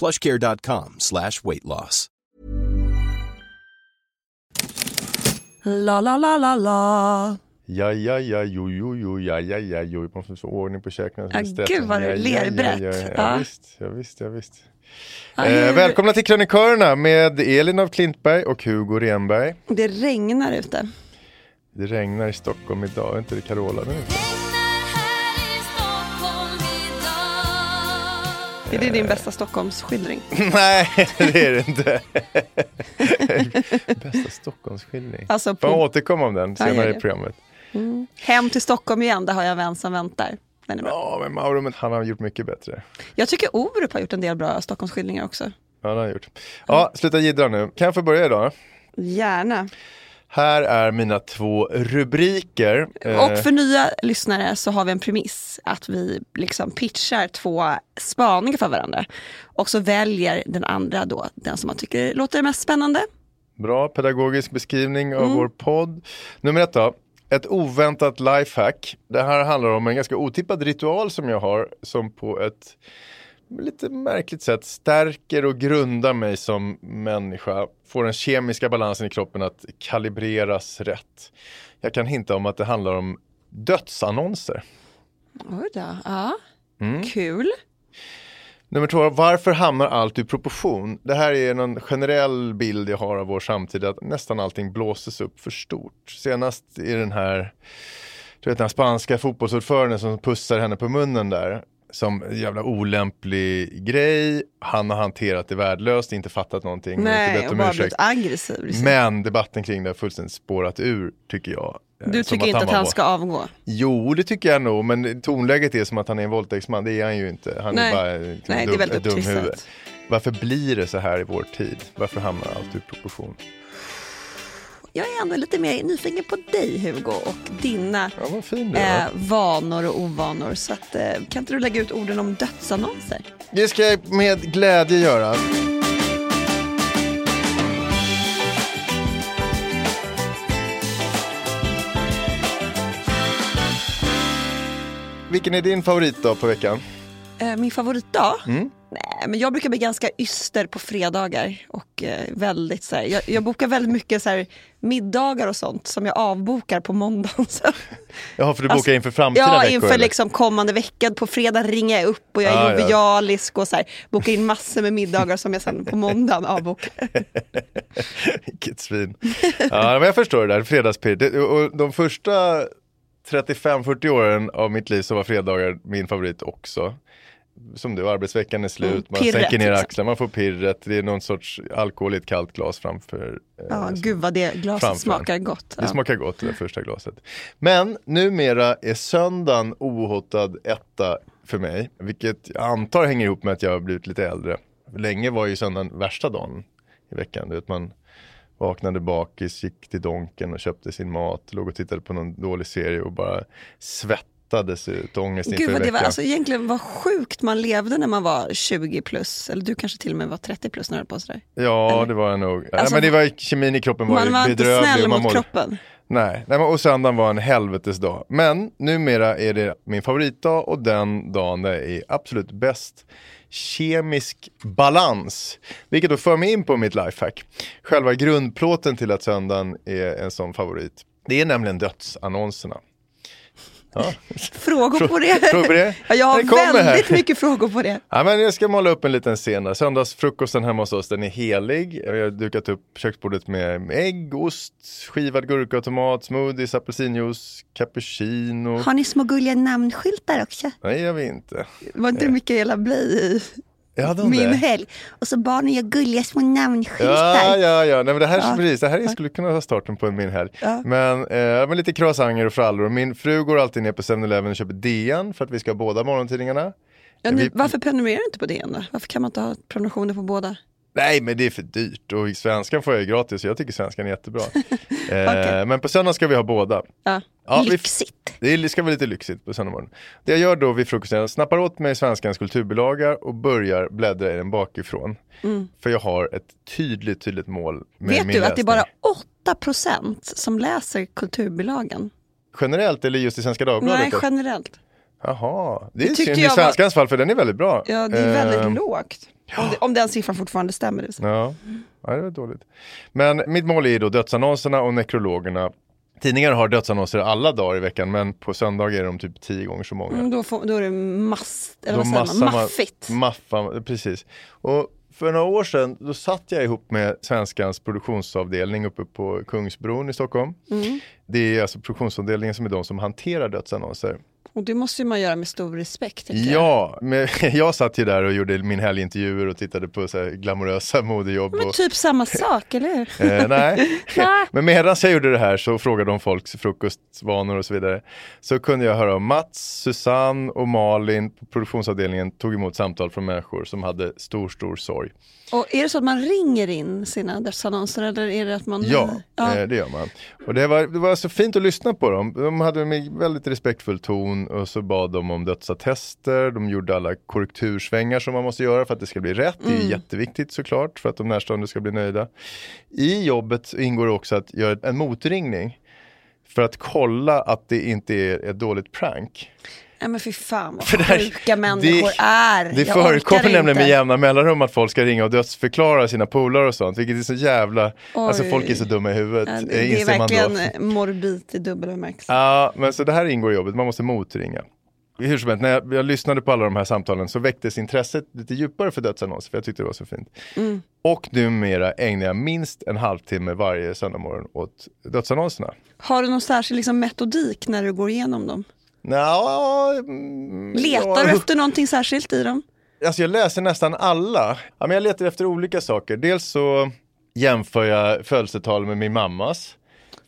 plushcare.com slash weight loss. La la la la la. Ja, ja, ja, jo, jo, jo, ja, ja, ja, jo. Man får få ordning på käken. Ja, gud, vad du ler brett. Ja, ja, ja, Ja. visst, ja, visst, ja, visst. Ja, Eh, välkomna till Krönikörerna med Elin av Klintberg och Hugo Renberg. Det regnar ute. Det regnar i Stockholm idag, är inte det Carola nu? Är det din bästa Stockholmsskildring? Nej, det är det inte. Bästa Stockholmsskildring. Alltså Får jag på återkomma om den Ja, senare i det. programmet? Hem till Stockholm igen, där har jag en vän som väntar. Den är bra. Ja, men Mauro, men han har gjort mycket bättre. Jag tycker Orup har gjort en del bra Stockholmsskildringar också. Ja, det har han gjort. Ja, sluta jiddra nu. Kan jag få börja idag? Gärna. Här är mina två rubriker. Eh, Och för nya lyssnare så har vi en premiss att vi liksom pitchar två spaningar för varandra. Och så väljer den andra då den som man tycker låter mest spännande. Bra pedagogisk beskrivning Mm. av vår podd. Nummer ett då. Ett oväntat lifehack. Det här handlar om en ganska otippad ritual som jag har som på ett lite märkligt sätt stärker och grundar mig som människa. Får den kemiska balansen i kroppen att kalibreras rätt. Jag kan hinta om att det handlar om dödsannonser. Oj då, ja. Mm. Kul. Nummer två, varför hamnar allt i proportion? Det här är någon generell bild jag har av vår samtid, att nästan allting blåses upp för stort. Senast i den här, du vet den här spanska fotbollsordföranden som pussar henne på munnen där, som jävla olämplig grej. Han har hanterat det värdelöst, inte fattat någonting, inte Nej, bett och om bara blivit aggressiv. liksom. Men debatten kring det har fullständigt spårat ur, tycker jag. Eh, Du tycker inte att var han vår- ska avgå? Jo, det tycker jag nog, men tonläget är som att han är en våldtäktsman. Det är han ju inte. Han Nej. är bara liksom, Nej, det är dum, väldigt dumhuvud. upptrissat. Varför blir det så här i vår tid? Varför hamnar allt ur proportion? Jag är ändå lite mer nyfiken på dig Hugo och dina Ja, fin eh, vanor och ovanor. Så att, eh, kan inte du lägga ut orden om dödsannonser? Det ska jag med glädje göra. Vilken är din favorit då på veckan? Eh, min favoritdag? Mm. Nej, men jag brukar bli ganska yster på fredagar och eh, väldigt så här, jag, jag bokar väldigt mycket så här, middagar och sånt som jag avbokar på måndagen. Så. Jaha, för du bokar Alltså, inför framtida Ja, veckor? inför eller? liksom kommande vecka. På fredag ringer jag upp och jag är Ah, ja. jovialisk och så här, bokar in massor med middagar som jag sen på måndagen avbokar. Vilket svin. Ja, men jag förstår det där, fredagspirr. Och de första 35-40 åren av mitt liv så var fredagar min favorit också. Som du, arbetsveckan är slut, Mm, man pirret, sänker ner liksom. axlarna, man får pirret, det är någon sorts alkohol i ett kallt glas framför. eh, Ja, gud vad det glaset framför. smakar gott. Det Ja. smakar gott det där första glaset. Men numera är söndagen ohotad etta för mig, vilket jag antar hänger ihop med att jag har blivit lite äldre. Länge var ju söndagen värsta dagen i veckan. Du vet, man vaknade bakis, gick till Donken och köpte sin mat, låg och tittade på någon dålig serie och bara svettades ut ångest inför Gud vad det var, alltså egentligen vad sjukt man levde när man var 20 plus, eller du kanske till och med var 30 plus när du höll på sådär. Ja, Eller? det var jag nog. Alltså, Nej, men det var, kemin i kroppen var Man ju var inte bedrövlig. snäll man mot mådde- kroppen. Nej, och söndagen var en helvetesdag. Men numera är det min favoritdag och den dagen där är absolut bäst kemisk balans. Vilket då för mig in på mitt lifehack. Själva grundplåten till att söndagen är en sån favorit. Det är nämligen dödsannonserna. Ja. Frågor på det? Frågor på det? Ja, jag har kommer här. väldigt mycket frågor på det. Ja, men jag ska måla upp en liten scen där. Söndagsfrukosten hemma hos oss, den är helig. Vi har dukat upp köksbordet med ägg, ost, skivad gurka och tomat, smoothies, apelsinjuice, cappuccino. Har ni små gulliga namnskyltar också? Nej, det gör vi inte. Var inte det Mikaela Bley i Jag min det? helg? Och så barnen gör gulliga små namnskyltar. Ja, ja, ja. Nej, men det här, Ja. Precis, det här skulle kunna vara starten på en min helg. Ja. Men, eh, men lite croissanter och frallor. Min fru går alltid ner på 7-Eleven och köper DN för att vi ska ha båda morgontidningarna. Ja, ni, Vi- varför prenumererar du inte på DN då? Varför kan man inte ha prenumerationer på båda? Nej, men det är för dyrt och svenskan får jag ju gratis. Jag tycker svenskan är jättebra. eh, Okej. Men på söndag ska vi ha båda. Ja. Ja, vi- Lyxigt. Det är- ska vara lite lyxigt på söndag morgon. Det jag gör då vid frukosten, jag snappar åt mig svenskans kulturbilaga och börjar bläddra i den bakifrån. För jag har ett tydligt, tydligt mål med Mm. Vet min du att det är läsning. bara 8% som läser kulturbilagan? Generellt eller just i Svenska Dagbladet? Nej, generellt. Jaha, det är tyckte synd i jag var- svenskans fall för den är väldigt bra. Ja, det är väldigt Ehm, lågt. Om, det, om den siffran fortfarande stämmer. Det. Ja, ja det var dåligt. Men mitt mål är då dödsannonserna och nekrologerna. Tidningar har dödsannonser alla dagar i veckan men på söndag är de typ tio gånger så många. Mm, då, får, då är det mass, eller Då vad säger man- maffigt. Maffa, precis. Och för några år sedan då satt jag ihop med Svenskans produktionsavdelning uppe på Kungsbron i Stockholm. Mm. Det är alltså produktionsavdelningen som är de som hanterar dödsannonser. Och det måste man göra med stor respekt. Ja, men jag satt ju där och gjorde min helgintervjuer och tittade på så här glamorösa modejobb. Men Och, typ samma sak, eller hur? eh, Nej. men medan jag gjorde det här så frågade de folks frukostvanor och så vidare. Så kunde jag höra om Mats, Susanne och Malin på produktionsavdelningen tog emot samtal från människor som hade stor, stor sorg. Och är det så att man ringer in sina dödsannonser eller är det att man... Ja, ja. Eh, det gör man. Och det var, det var så fint att lyssna på dem. De hade en väldigt respektfull ton och så bad de om dödsattester. De gjorde alla korrektursvängar som man måste göra för att det ska bli rätt. Det är jätteviktigt såklart för att de närstående ska bli nöjda. I jobbet ingår också att göra en motringning för att kolla att det inte är ett dåligt prank. Nej men fy fan vad För det sjuka människor det- är. Det Jag förekommer nämligen med jämna mellanrum att folk ska ringa och dödsförklara sina polare och sånt, vilket är så jävla, alltså Oj. folk är så dumma i huvudet. Ja, eh, det, det är man då. verkligen morbid i dubbel bemärkelse. Ja, men så det här ingår i jobbet, man måste motringa. Hur som helst, när jag, jag lyssnade på alla de här samtalen så väcktes intresset lite djupare för dödsannonser, för jag tyckte det var så fint. Mm. Och numera ägnar jag minst en halvtimme varje söndagmorgon åt dödsannonserna. Har du någon särskild liksom, metodik när du går igenom dem? Nja, mm, Letar du efter någonting särskilt i dem? Alltså jag läser nästan alla. Ja, men jag letar efter olika saker. Dels så jämför jag födelsetal med min mammas.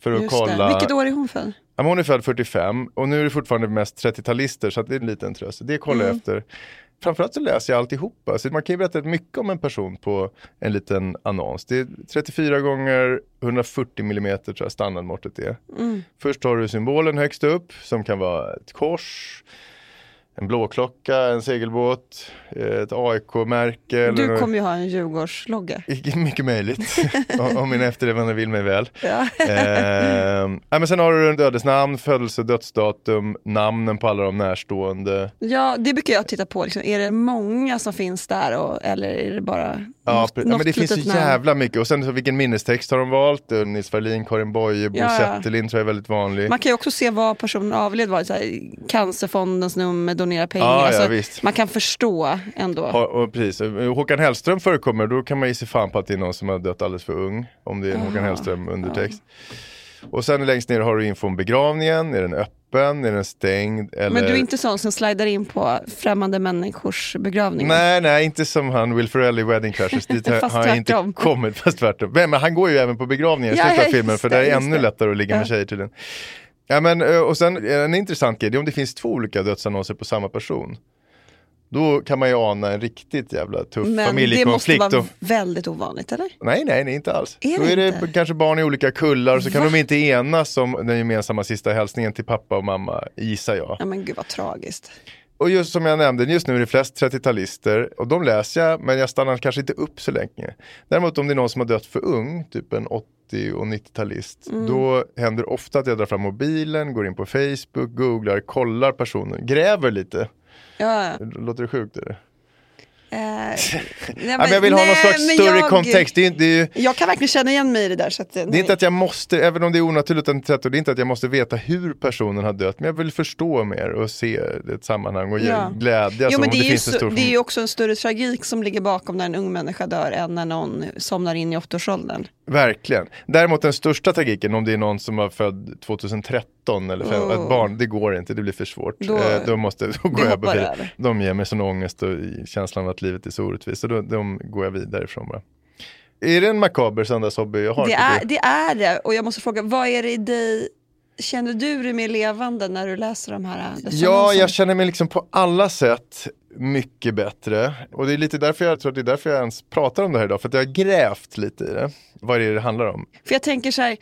För att Just kolla. det. Vilket år är hon född? Ja, hon är född 45 och nu är det fortfarande mest 30-talister så det är en liten tröst. Det kollar Mm. jag efter. Framförallt så läser jag alltihopa. Så man kan ju berätta mycket om en person på en liten annons. Det är 34 gånger 140 mm tror jag standardmåttet är. Mm. Först har du symbolen högst upp som kan vara ett kors, en blåklocka, en segelbåt, ett AIK-märke. Du kommer ju ha en Djurgårdsslogga. Mycket möjligt, om- min efterlevande vill mig väl. Ja. Eh, men sen har du en dödesnamn, födelse, dödsdatum, namnen på alla de närstående. ja, det brukar jag titta på. Liksom. Är det många som finns där och, eller är det bara Ja, något, ja, men det finns så namn? jävla mycket. Och sen så vilken minnestext har de valt? Eh, Nils Ferlin, Karin Boye, Bo ja. Zetterlind tror jag är väldigt vanlig. Man kan ju också se vad personen avled var. Så här, cancerfondens nummer, donera pengar. Ja, ja, Alltså, visst. man kan förstå ändå. Ja, och precis. Håkan Hellström förekommer, då kan man ge sig fan på att det är någon som har dött alldeles för ung. Om det är en Håkan Hellström undertext. Och sen längst ner har du info om begravningen, är den öppen, är den stängd? Eller... Men du är inte sån som slidar in på främmande människors begravningar? Nej, nej, inte som han Will Ferrell i Wedding Crashers. Dit har jag inte tvärtom. kommit, fast tvärtom. Men, men han går ju även på begravningar i Ja, slutet av filmen, för det, där är ännu lättare att ligga med Ja. tjejer tydligen. Ja, men, eh, och sen en intressant grej, det är om det finns två olika dödsannonser på samma person. Då kan man ju ana en riktigt jävla tuff Men det måste familjekonflikt. vara väldigt ovanligt, eller? Nej, nej, nej, inte alls. Är Då är det inte? kanske barn i olika kullar och så kan Va? de inte enas om den gemensamma sista hälsningen till pappa och mamma, gissar jag. Ja men gud vad tragiskt. Och just som jag nämnde, just nu är det flest 30-talister och de läser jag men jag stannar kanske inte upp så länge. Däremot om det är någon som har dött för ung, typ en 80 och 90-talist, Mm. då händer ofta att jag drar fram mobilen, går in på Facebook, googlar, kollar personen, gräver lite. Ja, Låter det sjukt? Eller? Eh, nej, Ja, men jag vill ha någon nej, slags men större jag- kontext. Det är, det är Jag kan verkligen känna igen mig i det där. Så att, Det är inte att jag måste, även om det är onaturligt att det är inte att jag måste veta hur personen har dött, men jag vill förstå mer och se ett sammanhang och Ja. glädjas Jo, men det, det, är en stor det är ju också en större tragik som ligger bakom när en ung människa dör än när någon somnar in i åttaårsåldern. Verkligen. Däremot den största tragiken om det är någon som var född 2013 eller fem, Oh. ett barn, det går inte, det blir för svårt. Då- eh, då, måste, då går jag vidare. över. De ger mig sån ångest och känslan av att livet är så orättvist, så då, de går jag vidare ifrån bara. Är det en makaber söndagshobby jag har? Det är, det är det. Och jag måste fråga, vad är det i dig, känner du dig mer levande när du läser de här Ja, annonserna? jag känner mig liksom på alla sätt mycket bättre. Och det är lite därför jag tror att det är därför jag ens pratar om det här idag. För att jag har grävt lite i det. Vad är det det handlar om? För jag tänker så här,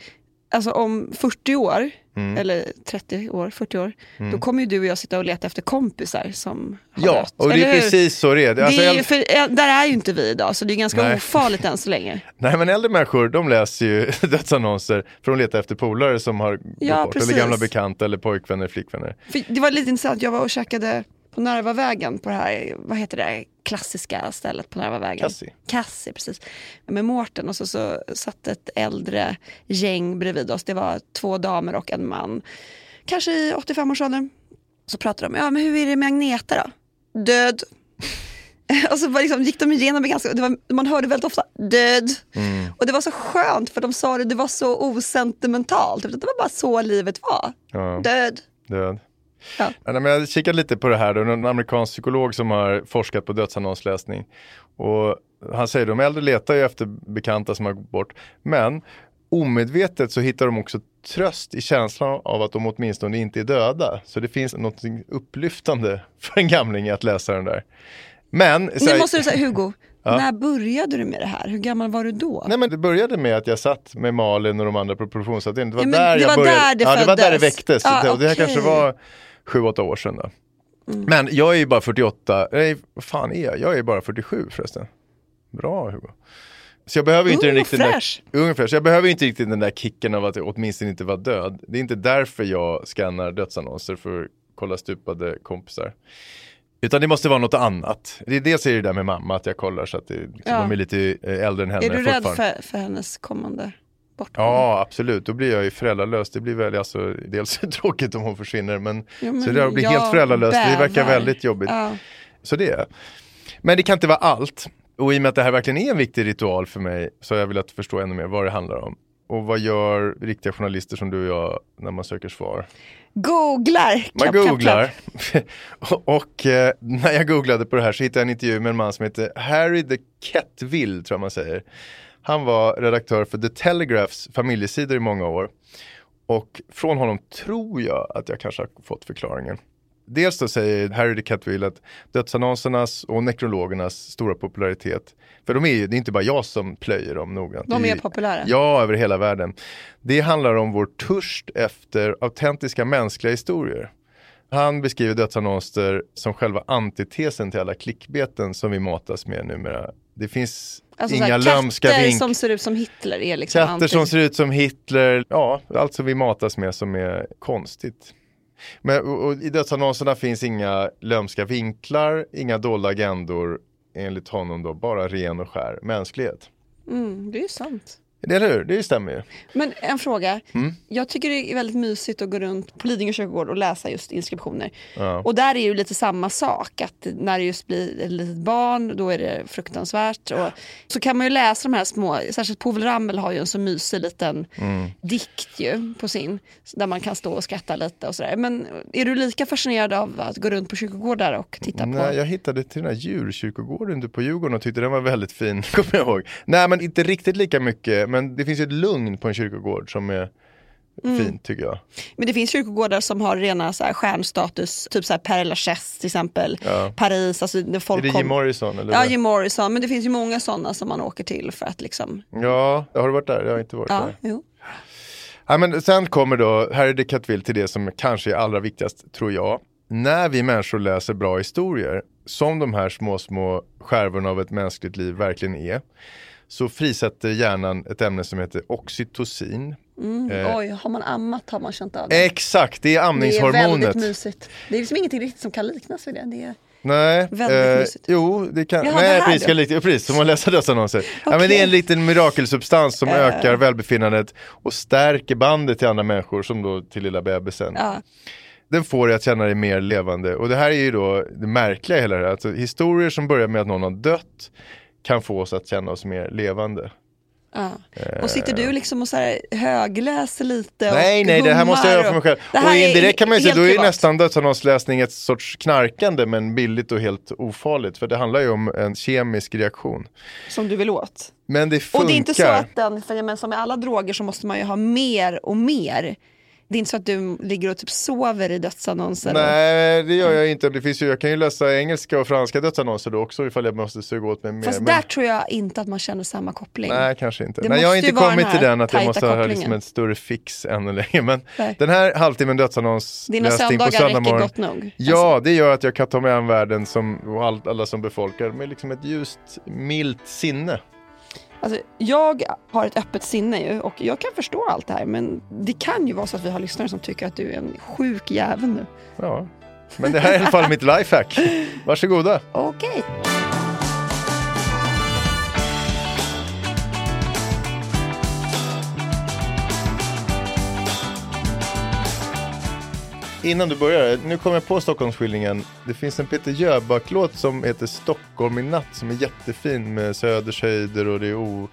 alltså om 40 år, Mm. eller 30 år, 40 år, då kommer ju du och jag sitta och leta efter kompisar som har Ja, dött. och det Eller är hur? precis så det är. Det- Alltså, är ju, jag- för, där är ju inte vi idag, så det är ganska Nej. ofarligt än så länge. Nej men äldre människor de läser ju dödsannonser för att leta efter polare som har gått Ja, bort. precis. Eller gamla bekanta eller pojkvänner, flickvänner. För det var lite intressant, jag var och käkade på Narvavägen på det här, vad heter det, klassiska stället på Narvavägen. Kassi. Kassi, precis. Med Mårten och så, så satt ett äldre gäng bredvid oss. Det var två damer och en man. Kanske i 85-årsåldern. Så pratade de, ja men hur är det med Agneta då? Död. och så liksom, gick de igenom det ganska, det var, man hörde väldigt ofta död. Och det var så skönt för de sa det, det var så osentimentalt. Det var bara så livet var. Ja, Död. död. Ja. Ja, men jag kikade lite på det här, då, en amerikansk psykolog som har forskat på dödsannonsläsning. Och han säger att de äldre letar ju efter bekanta som har gått bort. Men omedvetet så hittar de också tröst i känslan av att de åtminstone inte är döda. Så det finns något upplyftande för en gamling att läsa den där. Men, Nu här- måste du säga, Hugo, Ja. när började du med det här? Hur gammal var du då? Nej men det började med att jag satt med Malin och de andra på produktionsavdelningen. Det var Ja, där det jag var började. där det ja, det var där det väcktes. Ja, det, och det här kanske var sju, åtta år sedan då. Men jag är ju bara 48, nej vad fan är jag? Jag är bara 47 förresten. Bra Hugo. Så jag behöver inte Ung den där, ung fräsch. Jag behöver inte riktigt den där kicken av att jag åtminstone inte var död. Det är inte därför jag scannar dödsannonser för att kolla stupade kompisar. Utan det måste vara något annat. Det är dels är det där med mamma, att jag kollar så att det, liksom, Ja. de är lite eh, äldre än henne är du rädd för, för hennes kommande bortgång? Ja, absolut. Då blir jag ju föräldralös. Det blir väl alltså, dels tråkigt om hon försvinner, men, Ja, men så det blir helt föräldralös. Det verkar bävar. väldigt jobbigt. Ja. Så det är Men det kan inte vara allt. Och i och med att det här verkligen är en viktig ritual för mig så har jag velat förstå ännu mer vad det handlar om. Och vad gör riktiga journalister som du och jag när man söker svar? Googlar! Man Klapp, klapp, googlar. klapp. och och eh, när jag googlade på det här så hittade jag en intervju med en man som heter Harry the Ketville, tror jag man säger. Han var redaktör för The Telegraphs familjesidor i många år. Och från honom tror jag att jag kanske har fått förklaringen. Dels då säger Harry de Ketville att dödsannonsernas och nekrologernas stora popularitet, för de är ju, det är inte bara jag som plöjer dem noggrant. De är populära. Ja, över hela världen. Det handlar om vår törst efter autentiska mänskliga historier. Han beskriver dödsannonser som själva antitesen till alla klickbeten som vi matas med numera. Det finns Alltså så inga här, lömska katter vink... som ser ut som Hitler är liksom Katter anti- som ser ut som Hitler, ja, allt som vi matas med som är konstigt. Men och, och i dödsannonserna finns inga lömska vinklar, inga dolda agendor, enligt honom då, bara ren och skär mänsklighet. mm, Det är ju sant. Eller hur? Det stämmer ju. Men en fråga. Mm. Jag tycker det är väldigt mysigt att gå runt på Lidingö kyrkogård och läsa just inskriptioner. Ja. Och där är ju lite samma sak. Att när det just blir ett litet barn, då är det fruktansvärt. Och så kan man ju läsa de här små, särskilt Povel Ramel har ju en så mysig liten Mm. dikt ju på sin. Där man kan stå och skratta lite och sådär. Men är du lika fascinerad av att gå runt på kyrkogårdar och titta Nej, på? jag hittade till den här djurkyrkogården på Djurgården och tyckte den var väldigt fin, kommer jag ihåg. Nej, men inte riktigt lika mycket, men det finns ju ett lugn på en kyrkogård som är Mm. fint tycker jag. Men det finns kyrkogårdar som har rena så här stjärnstatus, typ så här Père Lachaise till exempel. Ja. Paris, alltså när Är folk det Jim kom- Morrison? Eller Ja? Jim Morrison. Men det finns ju många sådana som man åker till för att liksom... ja, har du varit där? Jag har inte varit Ja, där. jo. Ja, men sen kommer då Harry de Catteville till det som kanske är allra viktigast, tror jag. När vi människor läser bra historier, som de här små, små skärvorna av ett mänskligt liv verkligen är, så frisätter hjärnan ett ämne som heter oxytocin. Mm. Eh. Oj, har man ammat har man känt av det. Exakt, det är det är amningshormonet. väldigt mysigt. Det är liksom ingenting riktigt som kan liknas vid det. det är... Nej, Väldigt eh, mysigt. jo det kan, Jaha, nej precis, ska precis som att läsa dessa annonser. Ja, men det är en liten mirakelsubstans som Eh. ökar välbefinnandet och stärker bandet till andra människor som då till lilla bebisen. Ja. Den får dig att känna dig mer levande och det här är ju då det märkliga i hela det här. Alltså, historier som börjar med att någon har dött kan få oss att känna oss mer levande. Ja. Och sitter du liksom och så här högläser lite och Nej, nej, det här måste jag göra för mig själv. Och indirekt kan man ju säga, då är privat. nästan dödsannonsläsning ett sorts knarkande men billigt och helt ofarligt. För det handlar ju om en kemisk reaktion. Som du vill åt. Men det funkar. Och det är inte så att den, för jag menar, som med alla droger så måste man ju ha mer och mer. Det är inte så att du ligger och typ sover i dödsannonser. Nej, det gör jag inte. Det finns ju, jag kan ju läsa engelska och franska dödsannonser då också ifall jag måste suga åt mig mer. Fast men... där tror jag inte att man känner samma koppling. Nej, kanske inte. Det Nej, jag har inte kommit till den att jag måste ha liksom kopplingen. ett större fix ännu längre. Men Nej. den här halvtimmen dödsannons Dina läsning på söndag räcker morgon. gott nog. Ja, det gör att jag kan ta mig an världen som, och all, alla som befolkar med liksom ett ljust, milt sinne. Alltså, jag har ett öppet sinne ju och jag kan förstå allt det här men det kan ju vara så att vi har lyssnare som tycker att du är en sjuk jävel nu. Ja. Men det här är i alla fall mitt lifehack. Varsågoda. Okej. Innan du börjar, nu kommer jag på Stockholmsskildringen. Det finns en Peter Jöback-låt som heter Stockholm i natt som är jättefin med Söders höjder och det är o...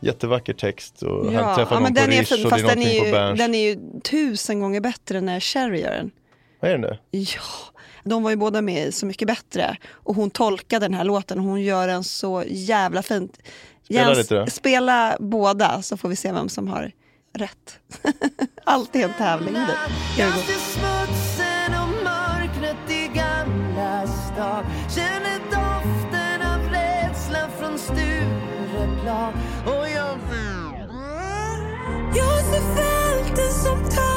jättevacker text och han träffar någon på den Rish fin och det är den är, på ju, Berns. den är ju tusen gånger bättre när Cherry gör den. Vad är det? Ja, de var ju båda med i Så mycket bättre och hon tolkade den här låten och hon gör den så jävla fint. Spela lite då. Spela båda så får vi se vem som har rätt. Alltid en tävling. Det. Smutsen och i gamla stan Känner doften av rädsla från Stureplan Och jag Jag ser fälten som tar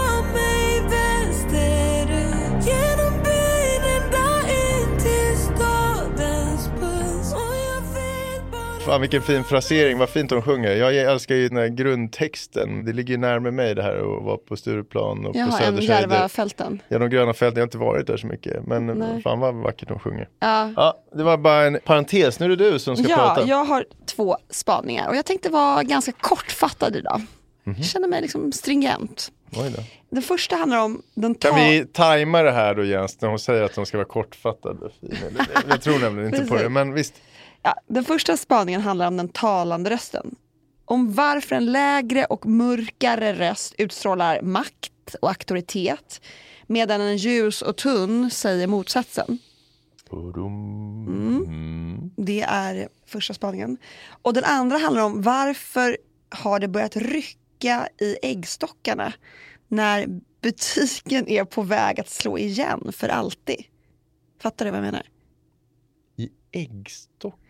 Fan vilken fin frasering, vad fint hon sjunger. Jag älskar ju den här grundtexten. Det ligger ju närmare mig det här att vara på Stureplan och på Jaha, en Söders höjder. Järvafälten. Ja, de gröna fälten, jag har inte varit där så mycket. Men Nej. fan vad vackert hon sjunger. Ja. Ja, det var bara en parentes, nu är det du som ska Ja, prata. jag har två spaningar och jag tänkte vara ganska kortfattad idag. Mhm. Jag känner mig liksom stringent. Den första handlar om den Kan ta- vi tajma det här då Jens, när hon säger att de ska vara kortfattade? Jag- tror nämligen inte på det, men visst. Ja, den första spaningen handlar om den talande rösten. Om varför en lägre och mörkare röst utstrålar makt och auktoritet medan en ljus och tunn säger motsatsen. Mm. Det är första spaningen. Och den andra handlar om varför har det börjat rycka i äggstockarna när butiken är på väg att slå igen för alltid. Fattar du vad jag menar? I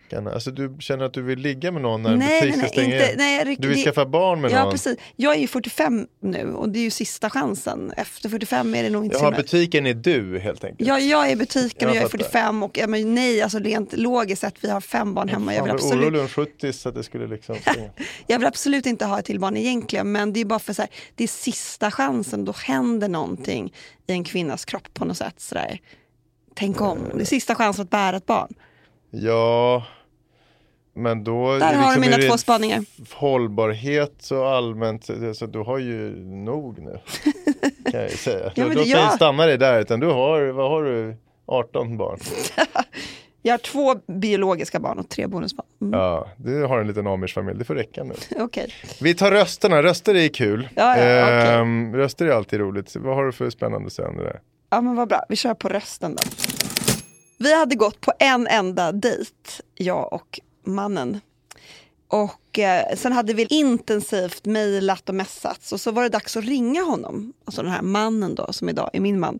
äggstockarna, alltså du känner att du vill ligga med någon när en butik ska stänga inte, nej, jag Du vill det- skaffa barn med Ja någon? precis. Jag är ju 45 nu och det är ju sista chansen. Efter 45 är det nog inte så Jaha, himla- butiken är du helt enkelt? Ja, jag är butiken Jag och jag är fattar. 45 och men nej, alltså rent logiskt sett, vi har fem barn hemma. Jag vill, absolut, orolig om 70 så att det skulle liksom jag vill absolut inte ha ett till barn egentligen, men det är bara för så här, det är sista chansen, då händer någonting i en kvinnas kropp på något sätt. Så där. Tänk om, det är sista chansen att bära ett barn. Ja, Men då... Där är har du liksom mina ur två spaningar. Hållbarhet och allmänt, så du har ju nog nu. Kan jag säga. Ja, men då det- jag stanna dig där, utan du har, vad har du, 18 barn? Jag har två biologiska barn och tre bonusbarn. Mm. Ja, du har en liten amish-familj, det får räcka nu. Okej. Vi tar rösterna, röster är kul. Ja, ja, okej. Ehm, Röster är alltid roligt. Vad har du för spännande att säga om det där? Ja men vad bra, vi kör på rösten då. Vi hade gått på en enda dejt, jag och mannen. Och eh, sen hade vi intensivt mejlat och messats och så var det dags att ringa honom. Alltså den här mannen då som idag är min man.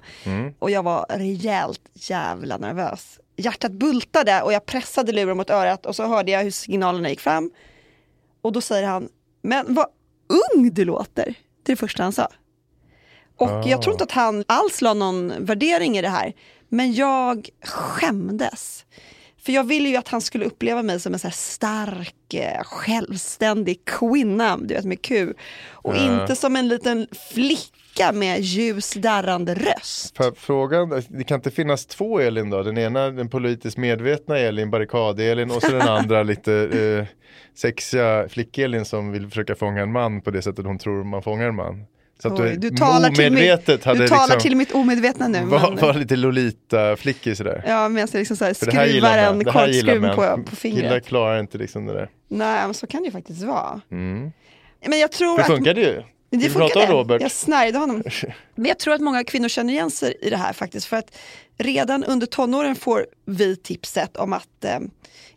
Och jag var rejält jävla nervös. Hjärtat bultade och jag pressade luren mot örat och så hörde jag hur signalerna gick fram. Och då säger han, men vad ung du låter. Det är det första han sa. Och jag tror inte att han alls la någon värdering i det här. Men jag skämdes. För jag ville ju att han skulle uppleva mig som en så stark, eh, självständig kvinna, du vet med Q. Och inte som en liten flicka med ljus darrande röst. För frågan, det kan inte finnas två Elin då? Den ena den politiskt medvetna Elin, barrikad-Elin och så den andra lite eh, sexiga flick-Elin som vill försöka fånga en man på det sättet hon tror man fångar en man. Så Oj, du, du talar, till mitt, hade du talar liksom, till mitt omedvetna nu. var, var lite Lolita-flickig sådär. Ja, men jag liksom så här För det här skruvar en korkskruv på, på Killar fingret. klarar inte liksom det där. Nej, men så kan det ju faktiskt vara. Mm. Men jag tror Det att... det ju. Det Vi funkade. om Robert. Jag snärjde honom. Men jag tror att många kvinnor känner igen sig i det här faktiskt. För att redan under tonåren får vi tipset om att, eh,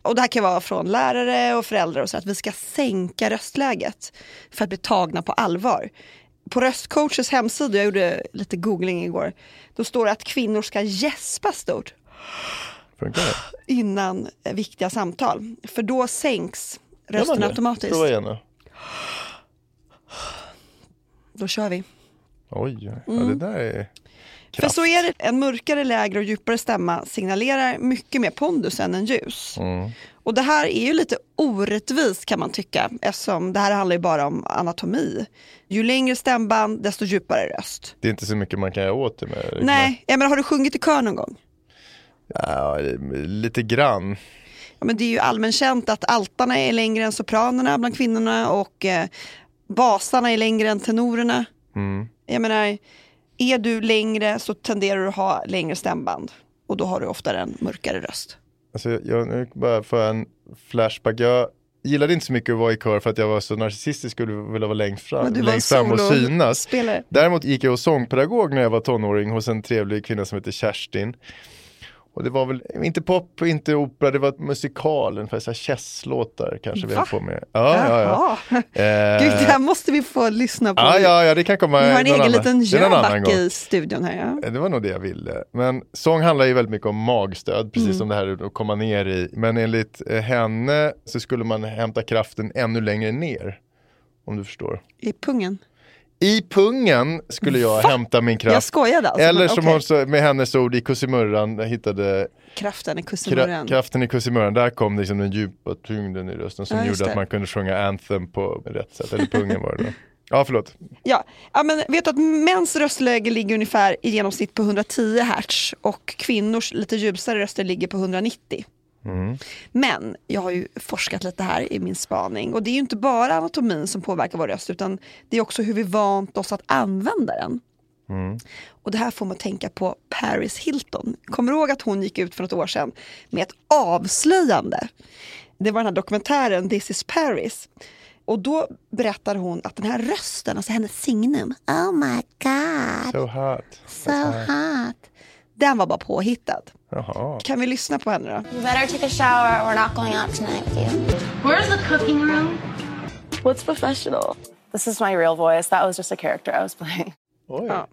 och det här kan vara från lärare och föräldrar och så, att vi ska sänka röstläget för att bli tagna på allvar. På röstcoaches hemsida, jag gjorde lite googling igår, då står det att kvinnor ska gäspa stort Funkar det? innan viktiga samtal. För då sänks rösten automatiskt. Prova igen då. Då kör vi. Oj, ja, det där är För kraft. så är det, en mörkare, lägre och djupare stämma signalerar mycket mer pondus än en ljus. Mm. Och det här är ju lite orättvist kan man tycka eftersom det här handlar ju bara om anatomi. Ju längre stämband desto djupare röst. Det är inte så mycket man kan göra åt det med. Nej, jag menar, har du sjungit i kör någon gång? Ja, lite grann. Ja, men det är ju allmänkänt att altarna är längre än sopranerna bland kvinnorna och eh, basarna är längre än tenorerna. Mm. Jag menar, är du längre så tenderar du att ha längre stämband och då har du oftare en mörkare röst. Alltså, jag, nu bara får en flashback. Jag gillade inte så mycket att vara i kör för att jag var så narcissistisk och ville vara längst fram, längst fram och synas. spelare. Däremot gick jag hos sångpedagog när jag var tonåring hos en trevlig kvinna som heter Kerstin. Och det var väl inte pop, inte opera, det var musikal, ungefär så här Chess-låtar kanske vi Va? höll på med. Ja, ja, ja. Jaha. Eh, Gud, det här måste vi få lyssna på. ja, ja, ja, det kan komma Vi har en egen annan- liten Jöback i studion här. Ja. Det var nog det jag ville. Men sång handlar ju väldigt mycket om magstöd, precis Mm. som det här att komma ner i. Men enligt eh, henne så skulle man hämta kraften ännu längre ner. Om du förstår. I pungen. I pungen skulle jag hämta min Jag kraft. skojade alltså. Eller men som okej. hon sa, med hennes ord i Kussimurran, jag hittade Kraften i kussimurren. kraften i Kussimurran. Där kom liksom den djupa tyngden i rösten som Ja, gjorde att man kunde sjunga Anthem på rätt sätt. Eller pungen var det då. Ja, förlåt. Ja. ja, men vet du att mäns röstläge ligger ungefär i genomsnitt på 110 hertz och kvinnors lite ljusare röster ligger på 190. Mm. Men jag har ju forskat lite här i min spaning och det är ju inte bara anatomin som påverkar vår röst utan det är också hur vi vant oss att använda den. Mm. Och det här får man tänka på Paris Hilton. Kommer du ihåg att hon gick ut för något år sedan med ett avslöjande? Det var den här dokumentären This is Paris. Och då berättar hon att den här rösten, alltså hennes signum, oh my god, So hot. so hot. Den var bara påhittad. Jaha. Kan vi lyssna på henne då? You better take a shower. We're not going out tonight with you. Where's the cooking room? What's professional? This is my real voice. That was just a character I was playing. Oj. Ja.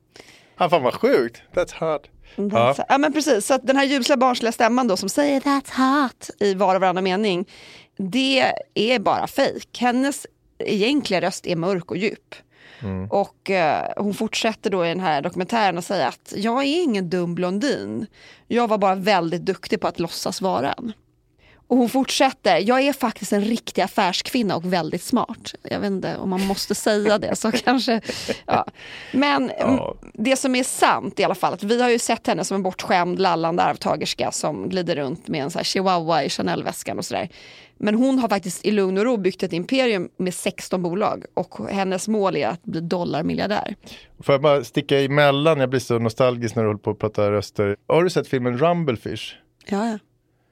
Ah, fan vad sjukt. That's hot. Ja. Ja. ja men precis, så att den här ljusliga barnsliga stämman då som säger that's hot i var och varannan mening. Det är bara fejk. Hennes egentliga röst är mörk och djup. Och eh, hon fortsätter då i den här dokumentären att säga att jag är ingen dum blondin. Jag var bara väldigt duktig på att låtsas vara en. Och hon fortsätter, jag är faktiskt en riktig affärskvinna och väldigt smart. Jag vet inte om man måste säga det så kanske. Ja. Men Ja. mm, det som är sant i alla fall, att vi har ju sett henne som en bortskämd lallande arvtagerska som glider runt med en så här chihuahua i Chanel-väskan och sådär. Men hon har faktiskt i lugn och ro byggt ett imperium med 16 bolag och hennes mål är att bli dollarmiljardär. Får jag bara sticka emellan, jag blir så nostalgisk när du håller på att prata röster. Har du sett filmen Rumblefish? Ja, ja.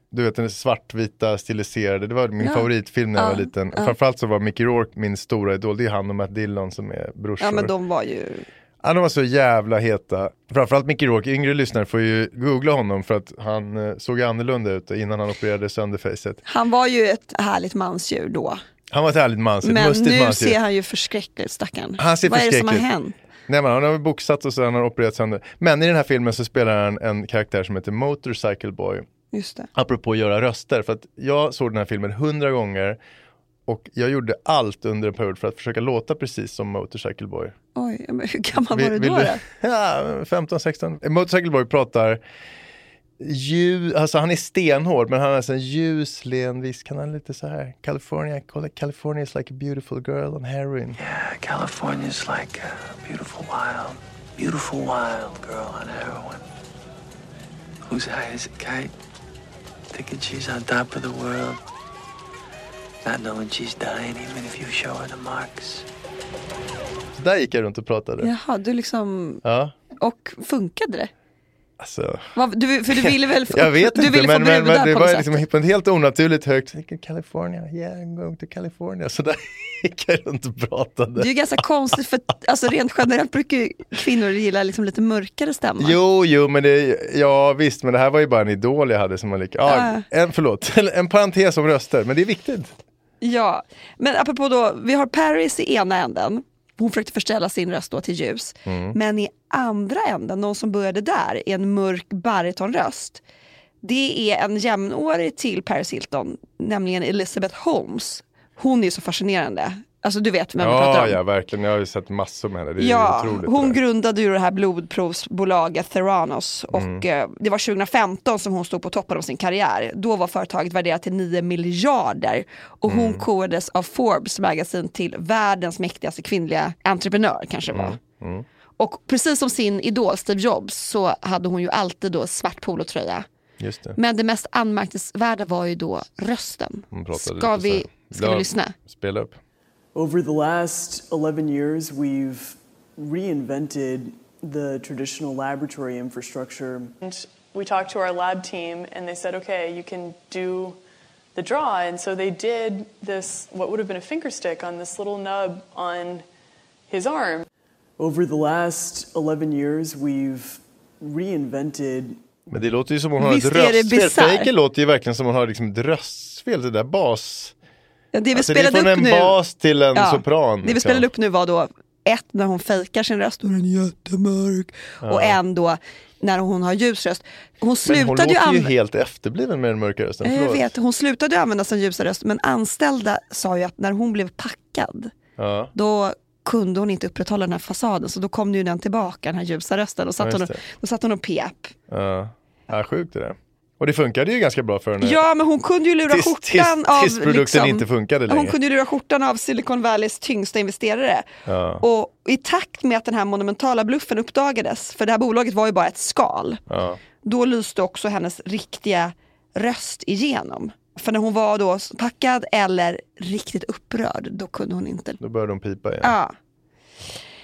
Du vet den svartvita stiliserade, det var min Ja. favoritfilm när jag Ja, var liten. ja. Framförallt så var Mickey Rourke min stora idol, det är han och Matt Dillon som är brorsor. ja men de var ju Ja, de var så jävla heta. Framförallt Mickey Rourke, yngre lyssnare får ju googla honom för att han eh, såg annorlunda ut innan han opererade sönder facet. Han var ju ett härligt mansdjur då. Han var ett härligt mans, ett Men nu mansdjur. ser han ju förskräcklig ut stackarn. Han ser Vad är det som har hänt? Nej men han har väl boxat och han har opererat sönder. Men i den här filmen så spelar han en karaktär som heter Motorcycle Boy. Just det. Apropå att göra röster, för att jag såg den här filmen hundra gånger och jag gjorde allt under en period för att försöka låta precis som Motorcycle Boy. Oj, men hur gammal var du vill då? du- då? Ja, 15-16. Motorcycle Boy pratar ljus, alltså han är stenhård men han har alltså en ljus, len viss, kan han lite så här. California, call it California is like a beautiful girl on heroin. California's like a beautiful wild, beautiful wild girl on heroin. Whose high is it, Kite? Thinking she's on top of the world. Not knowing she's dying even if you show her the marks. Så där gick jag runt och pratade. Jaha, du liksom... Ja, Och funkade det? alltså. Vad- Du, för du ville väl få, Jag vet du inte, ville men, få men, men det var sätt? liksom på en helt onaturligt högt, California, yeah I'm going to California. Så där gick jag runt och pratade. Det är ju ganska konstigt för alltså rent generellt brukar kvinnor gilla liksom lite mörkare stämma. Jo, jo, men det, ja visst, men det här var ju bara en idol jag hade som var lika, ja, en, förlåt, en parentes om röster, men det är viktigt. Ja, men apropå då, vi har Paris i ena änden. Hon försökte förställa sin röst då till ljus. Mm. Men i andra änden, någon som började där, är en mörk baritonröst. Det är en jämnårig till Paris Hilton, nämligen Elizabeth Holmes. Hon är så fascinerande. Alltså du vet vem jag pratar Ja, om. ja, verkligen, jag har ju sett massor med det, det är Ja, otroligt. hon grundade ju det här blodprovsbolaget Theranos och Mm. eh, det var 2015 som hon stod på toppen av sin karriär. Då var företaget värderat till 9 miljarder och hon Mm. kodades av Forbes magasin till världens mäktigaste kvinnliga entreprenör kanske det var. Mm. Och precis som sin idol Steve Jobs så hade hon ju alltid då svart polotröja. Just det. Men det mest anmärkningsvärda var ju då rösten. Ska vi, ska Ja, vi lyssna? Spela upp. Over the last 11 years, we've reinvented the traditional laboratory infrastructure. And we talked to our lab team, and they said, okay, you can do the draw. And so they did this, what would have been a finger stick on this little nub on his arm. Over the last 11 years, we've reinvented Men det låter ju som hon har Visst ett är det röstfel. bisarrt? Fejken låter ju verkligen som hon har liksom ett röstfel, det där bas. Ja, det vi Alltså, det är spelade från upp en nu, bas till en sopran. Det vi liksom. spelade upp nu var då ett när hon fejkar sin röst, då är den jättemörk. Och en då när hon har ljus röst. Hon Men hon slutade låter ju ju helt efterbliven med den mörka rösten. jag Förlåt. vet, hon slutade ju använda sin ljusa röst men anställda sa ju att när hon blev packad Ja. då kunde hon inte upprätthålla den här fasaden så då kom ju den tillbaka, den här ljusa rösten. Och satt Ja, hon, och- då satt hon och pep. Ja. Ja, sjukt det där. Och det funkade ju ganska bra för henne. Ja men hon kunde ju lura tills, skjortan tills, av... tills produkten liksom- inte funkade längre. Hon kunde ju lura skjortan av Silicon Valleys tyngsta investerare. Ja. Och i takt med att den här monumentala bluffen uppdagades, för det här bolaget var ju bara ett skal, Ja. då lyste också hennes riktiga röst igenom. För när hon var då packad eller riktigt upprörd, då kunde hon inte. Då började hon pipa igen. Ja.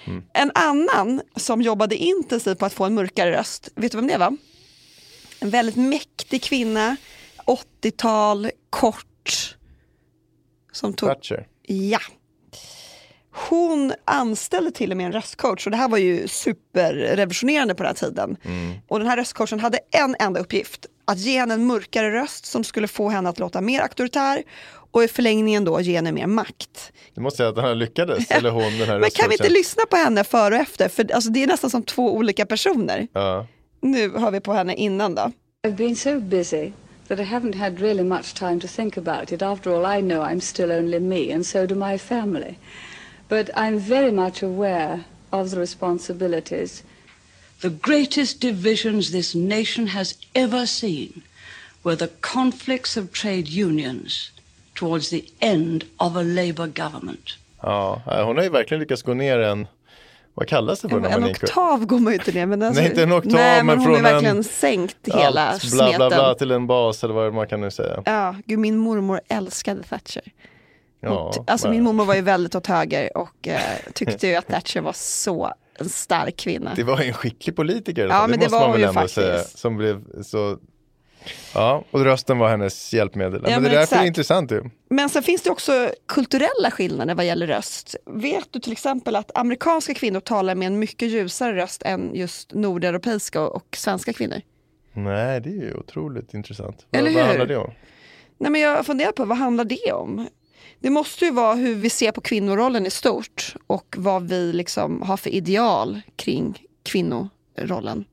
Mm. En annan som jobbade intensivt på att få en mörkare röst, vet du vem det var? En väldigt mäktig kvinna, 80-tal, kort. Som tog... Thatcher. Ja. Hon anställde till och med en röstcoach och det här var ju superrevolutionerande på den här tiden. Och den här röstcoachen hade en enda uppgift, att ge henne en mörkare röst som skulle få henne att låta mer auktoritär och i förlängningen då ge henne mer makt. Du måste säga att den här lyckades, eller hon den här Men kan vi inte lyssna på henne före och efter? För alltså, det är nästan som två olika personer. Ja. Nu hör vi på henne innan då. I've been so busy that I haven't had really much time to think about it. After all, I know I'm still only me, and so do my family. But I'm very much aware of the responsibilities. The greatest divisions this nation has ever seen were the conflicts of trade unions towards the end of a Labour government. Ja, hon har ju verkligen lyckats gå ner en, vad kallas det för? En gick- oktav går man ju inte ner men alltså, Nej, inte en oktav, nej, men men hon från har verkligen en- sänkt hela Allt, bla bla bla till en bas eller vad man kan nu säga. Ja, gud, min mormor älskade Thatcher. Ja, Alltså men- min mormor var ju väldigt åt höger och eh, tyckte ju att Thatcher var så en stark kvinna. Det var ju en skicklig politiker, Ja, fall. men det måste var man väl ju ändå faktiskt. säga. Som blev så... Ja, och rösten var hennes hjälpmedel. Ja, men det men är därför det är intressant ju. Men sen finns det också kulturella skillnader vad gäller röst. Vet du till exempel att amerikanska kvinnor talar med en mycket ljusare röst än just nordeuropeiska och, svenska kvinnor? Nej, det är ju otroligt intressant. Eller vad, vad hur? handlar det om? Nej, men jag funderar på vad handlar det om? Det måste ju vara hur vi ser på kvinnorollen i stort och vad vi liksom har för ideal kring kvinnorollen.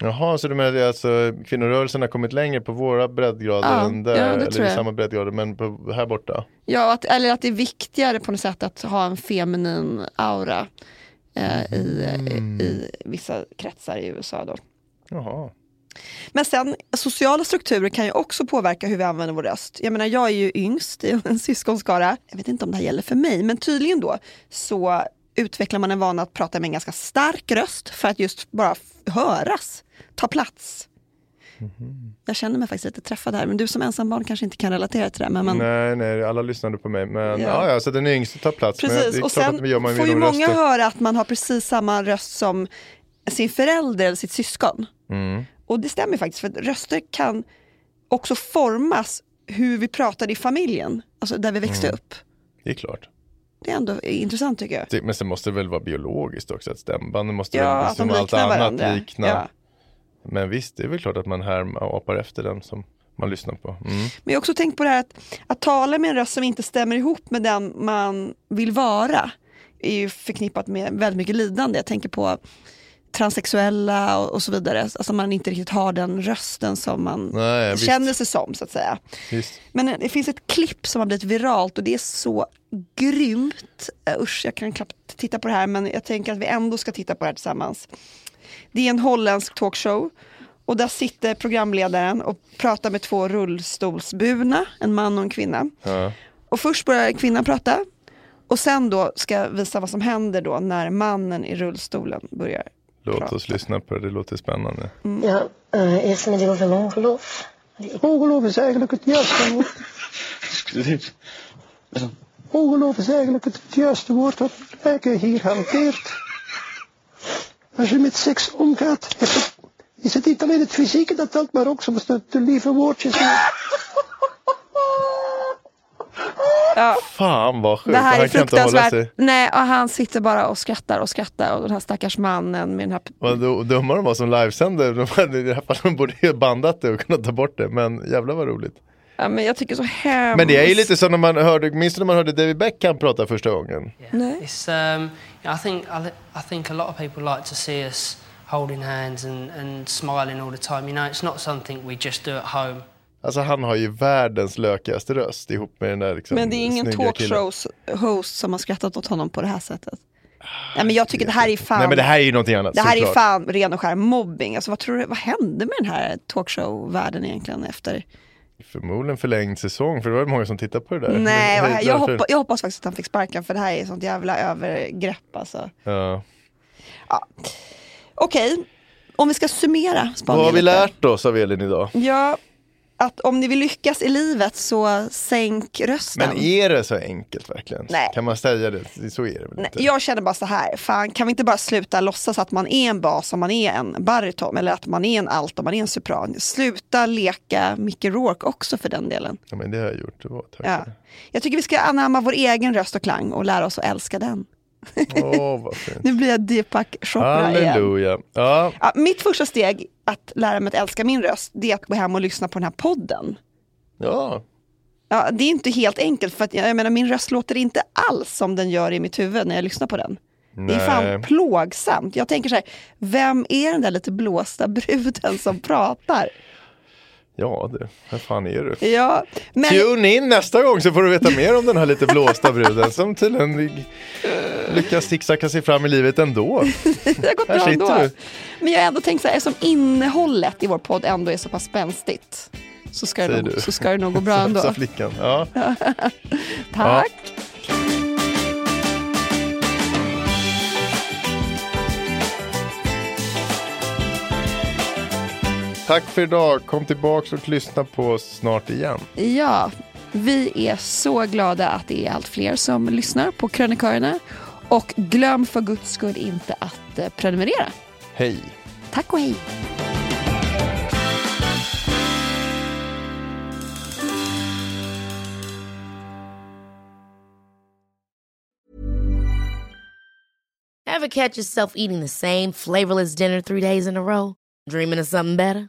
Jaha, så du menar att alltså, kvinnorörelsen har kommit längre på våra breddgrader Ja, än där? ja, det eller i samma breddgrader, men på, här borta? Ja, att, eller att det är viktigare på något sätt att ha en feminin aura eh, i, Mm. i, i vissa kretsar i USA. Då. Jaha. Men sen sociala strukturer kan ju också påverka hur vi använder vår röst. Jag menar jag är ju yngst i en syskonskara. Jag vet inte om det här gäller för mig, men tydligen då så utvecklar man en vana att prata med en ganska stark röst för att just bara höras, ta plats. Jag känner mig faktiskt lite träffad här, men du som ensambarn kanske inte kan relatera till det. Men man, Nej, nej, alla lyssnade på mig. Men Ja. ja, ja, så den yngste tar plats. Precis, det är och sen får ju många röster. höra att man har precis samma röst som sin förälder eller sitt syskon. Mm. Och det stämmer faktiskt, för att röster kan också formas hur vi pratade i familjen, alltså där vi växte Mm. upp. Det är klart. Det är ändå intressant tycker jag. Det- Men sen måste det väl vara biologiskt också, att stämbanden måste Ja, väl att de som allt annat varandra. likna. Ja. Men visst, det är väl klart att man här apar efter den som man lyssnar på. Mm. Men jag har också tänkt på det här att, att tala med en röst som inte stämmer ihop med den man vill vara är ju förknippat med väldigt mycket lidande. Jag tänker på transsexuella och, och så vidare. Alltså man inte riktigt har den rösten som man Nej, visst. känner sig som så att säga. Visst. Men det finns ett klipp som har blivit viralt och det är så grymt. Uh, usch, jag kan knappt titta på det här men jag tänker att vi ändå ska titta på det här tillsammans. Det är en holländsk talkshow och där sitter programledaren och pratar med två rullstolsburna, en man och en kvinna. Ja. Och först börjar kvinnan prata och sen då ska jag visa vad som händer då när mannen i rullstolen börjar. Låt oss lyssna på det, det låter spännande. Ja, uh, eerst met die over ongeloof. Ongeloof is eigenlijk het juiste woord. Ongeloof is eigenlijk het juiste woord wat Rijke hier hanteert. Als je met seks omgaat, is het, is het niet alleen het fysieke dat telt, maar ook soms de, de lieve woordjes. Ja, Fan vad sjukt, det här är han sig. fruktansvärt. Nej, och han sitter bara och skrattar och skrattar och den här stackars mannen med den här Vad dumma de var som livesände. De I det här fallet de borde ju bandat det och kunnat ta bort det. Men jävlar vad roligt. Ja, men jag tycker så hemskt. Men det är ju lite som när man hörde, minns du när man hörde David Beckham prata första gången? Nej. It's um, I think I, I think a lot of people like to see us holding hands and, and smiling all the time. You know, it's not something we just do at home. Alltså han har ju världens lökigaste röst ihop med den där liksom, Men det är ingen talkshows-host som har skrattat åt honom på det här sättet. Nej, men jag tycker det här är fan, Nej men det här är ju någonting annat det här är såklart. fan ren och skär mobbing. Alltså, vad, tror du, vad hände med den här talkshow-världen egentligen efter? Förmodligen förlängd säsong för det var ju många som tittade på det där. Nej, vad, Det är jag, hoppa, jag hoppas faktiskt att han fick sparken för det här är sånt jävla övergrepp alltså. Ja. Okej, om vi ska summera Vad spaningen har vi lärt oss av Elin idag? Ja, att om ni vill lyckas i livet så sänk rösten. Men är det så enkelt verkligen? Nej. Kan man säga det? Så är det väl Nej, inte? jag känner bara så här, fan kan vi inte bara sluta låtsas att man är en bas om man är en bariton eller att man är en alt om man är en sopran. Sluta leka Mickey Rourke också för den delen. Ja, men det har jag gjort. Det var. Ja. Jag tycker vi ska anamma vår egen röst och klang och lära oss att älska den. Åh, vad fint. Nu blir jag Deepak Chopra igen. Halleluja. Ja, Ja, mitt första steg att lära mig att älska min röst, det är att gå hem och lyssna på den här podden. ja. Ja, det är inte helt enkelt för att jag menar, min röst låter inte alls som den gör i mitt huvud när jag lyssnar på den. Det är fan Nej. plågsamt. Jag tänker så här, vem är den där lite blåsta bruden som pratar? Ja du, vad fan är du? Ja, men Tune in nästa gång så får du veta mer om den här lite blåsta bruden som tydligen lyckas zigzacka sig fram i livet ändå. det har gått Här bra ändå. du. Men jag har ändå tänkt så här, eftersom innehållet i vår podd ändå är så pass spänstigt så ska, det nog, så ska det nog gå bra ändå. Sa flickan. Ja. Tack. Tack för idag. Kom tillbaka och lyssna på oss snart igen. Ja, vi är så glada att det är allt fler som lyssnar på krönikörerna. Och glöm för guds skull inte att eh, prenumerera. Hej. Tack och hej. Ever catch yourself eating the same flavorless dinner three days in a row? Dreaming of something better?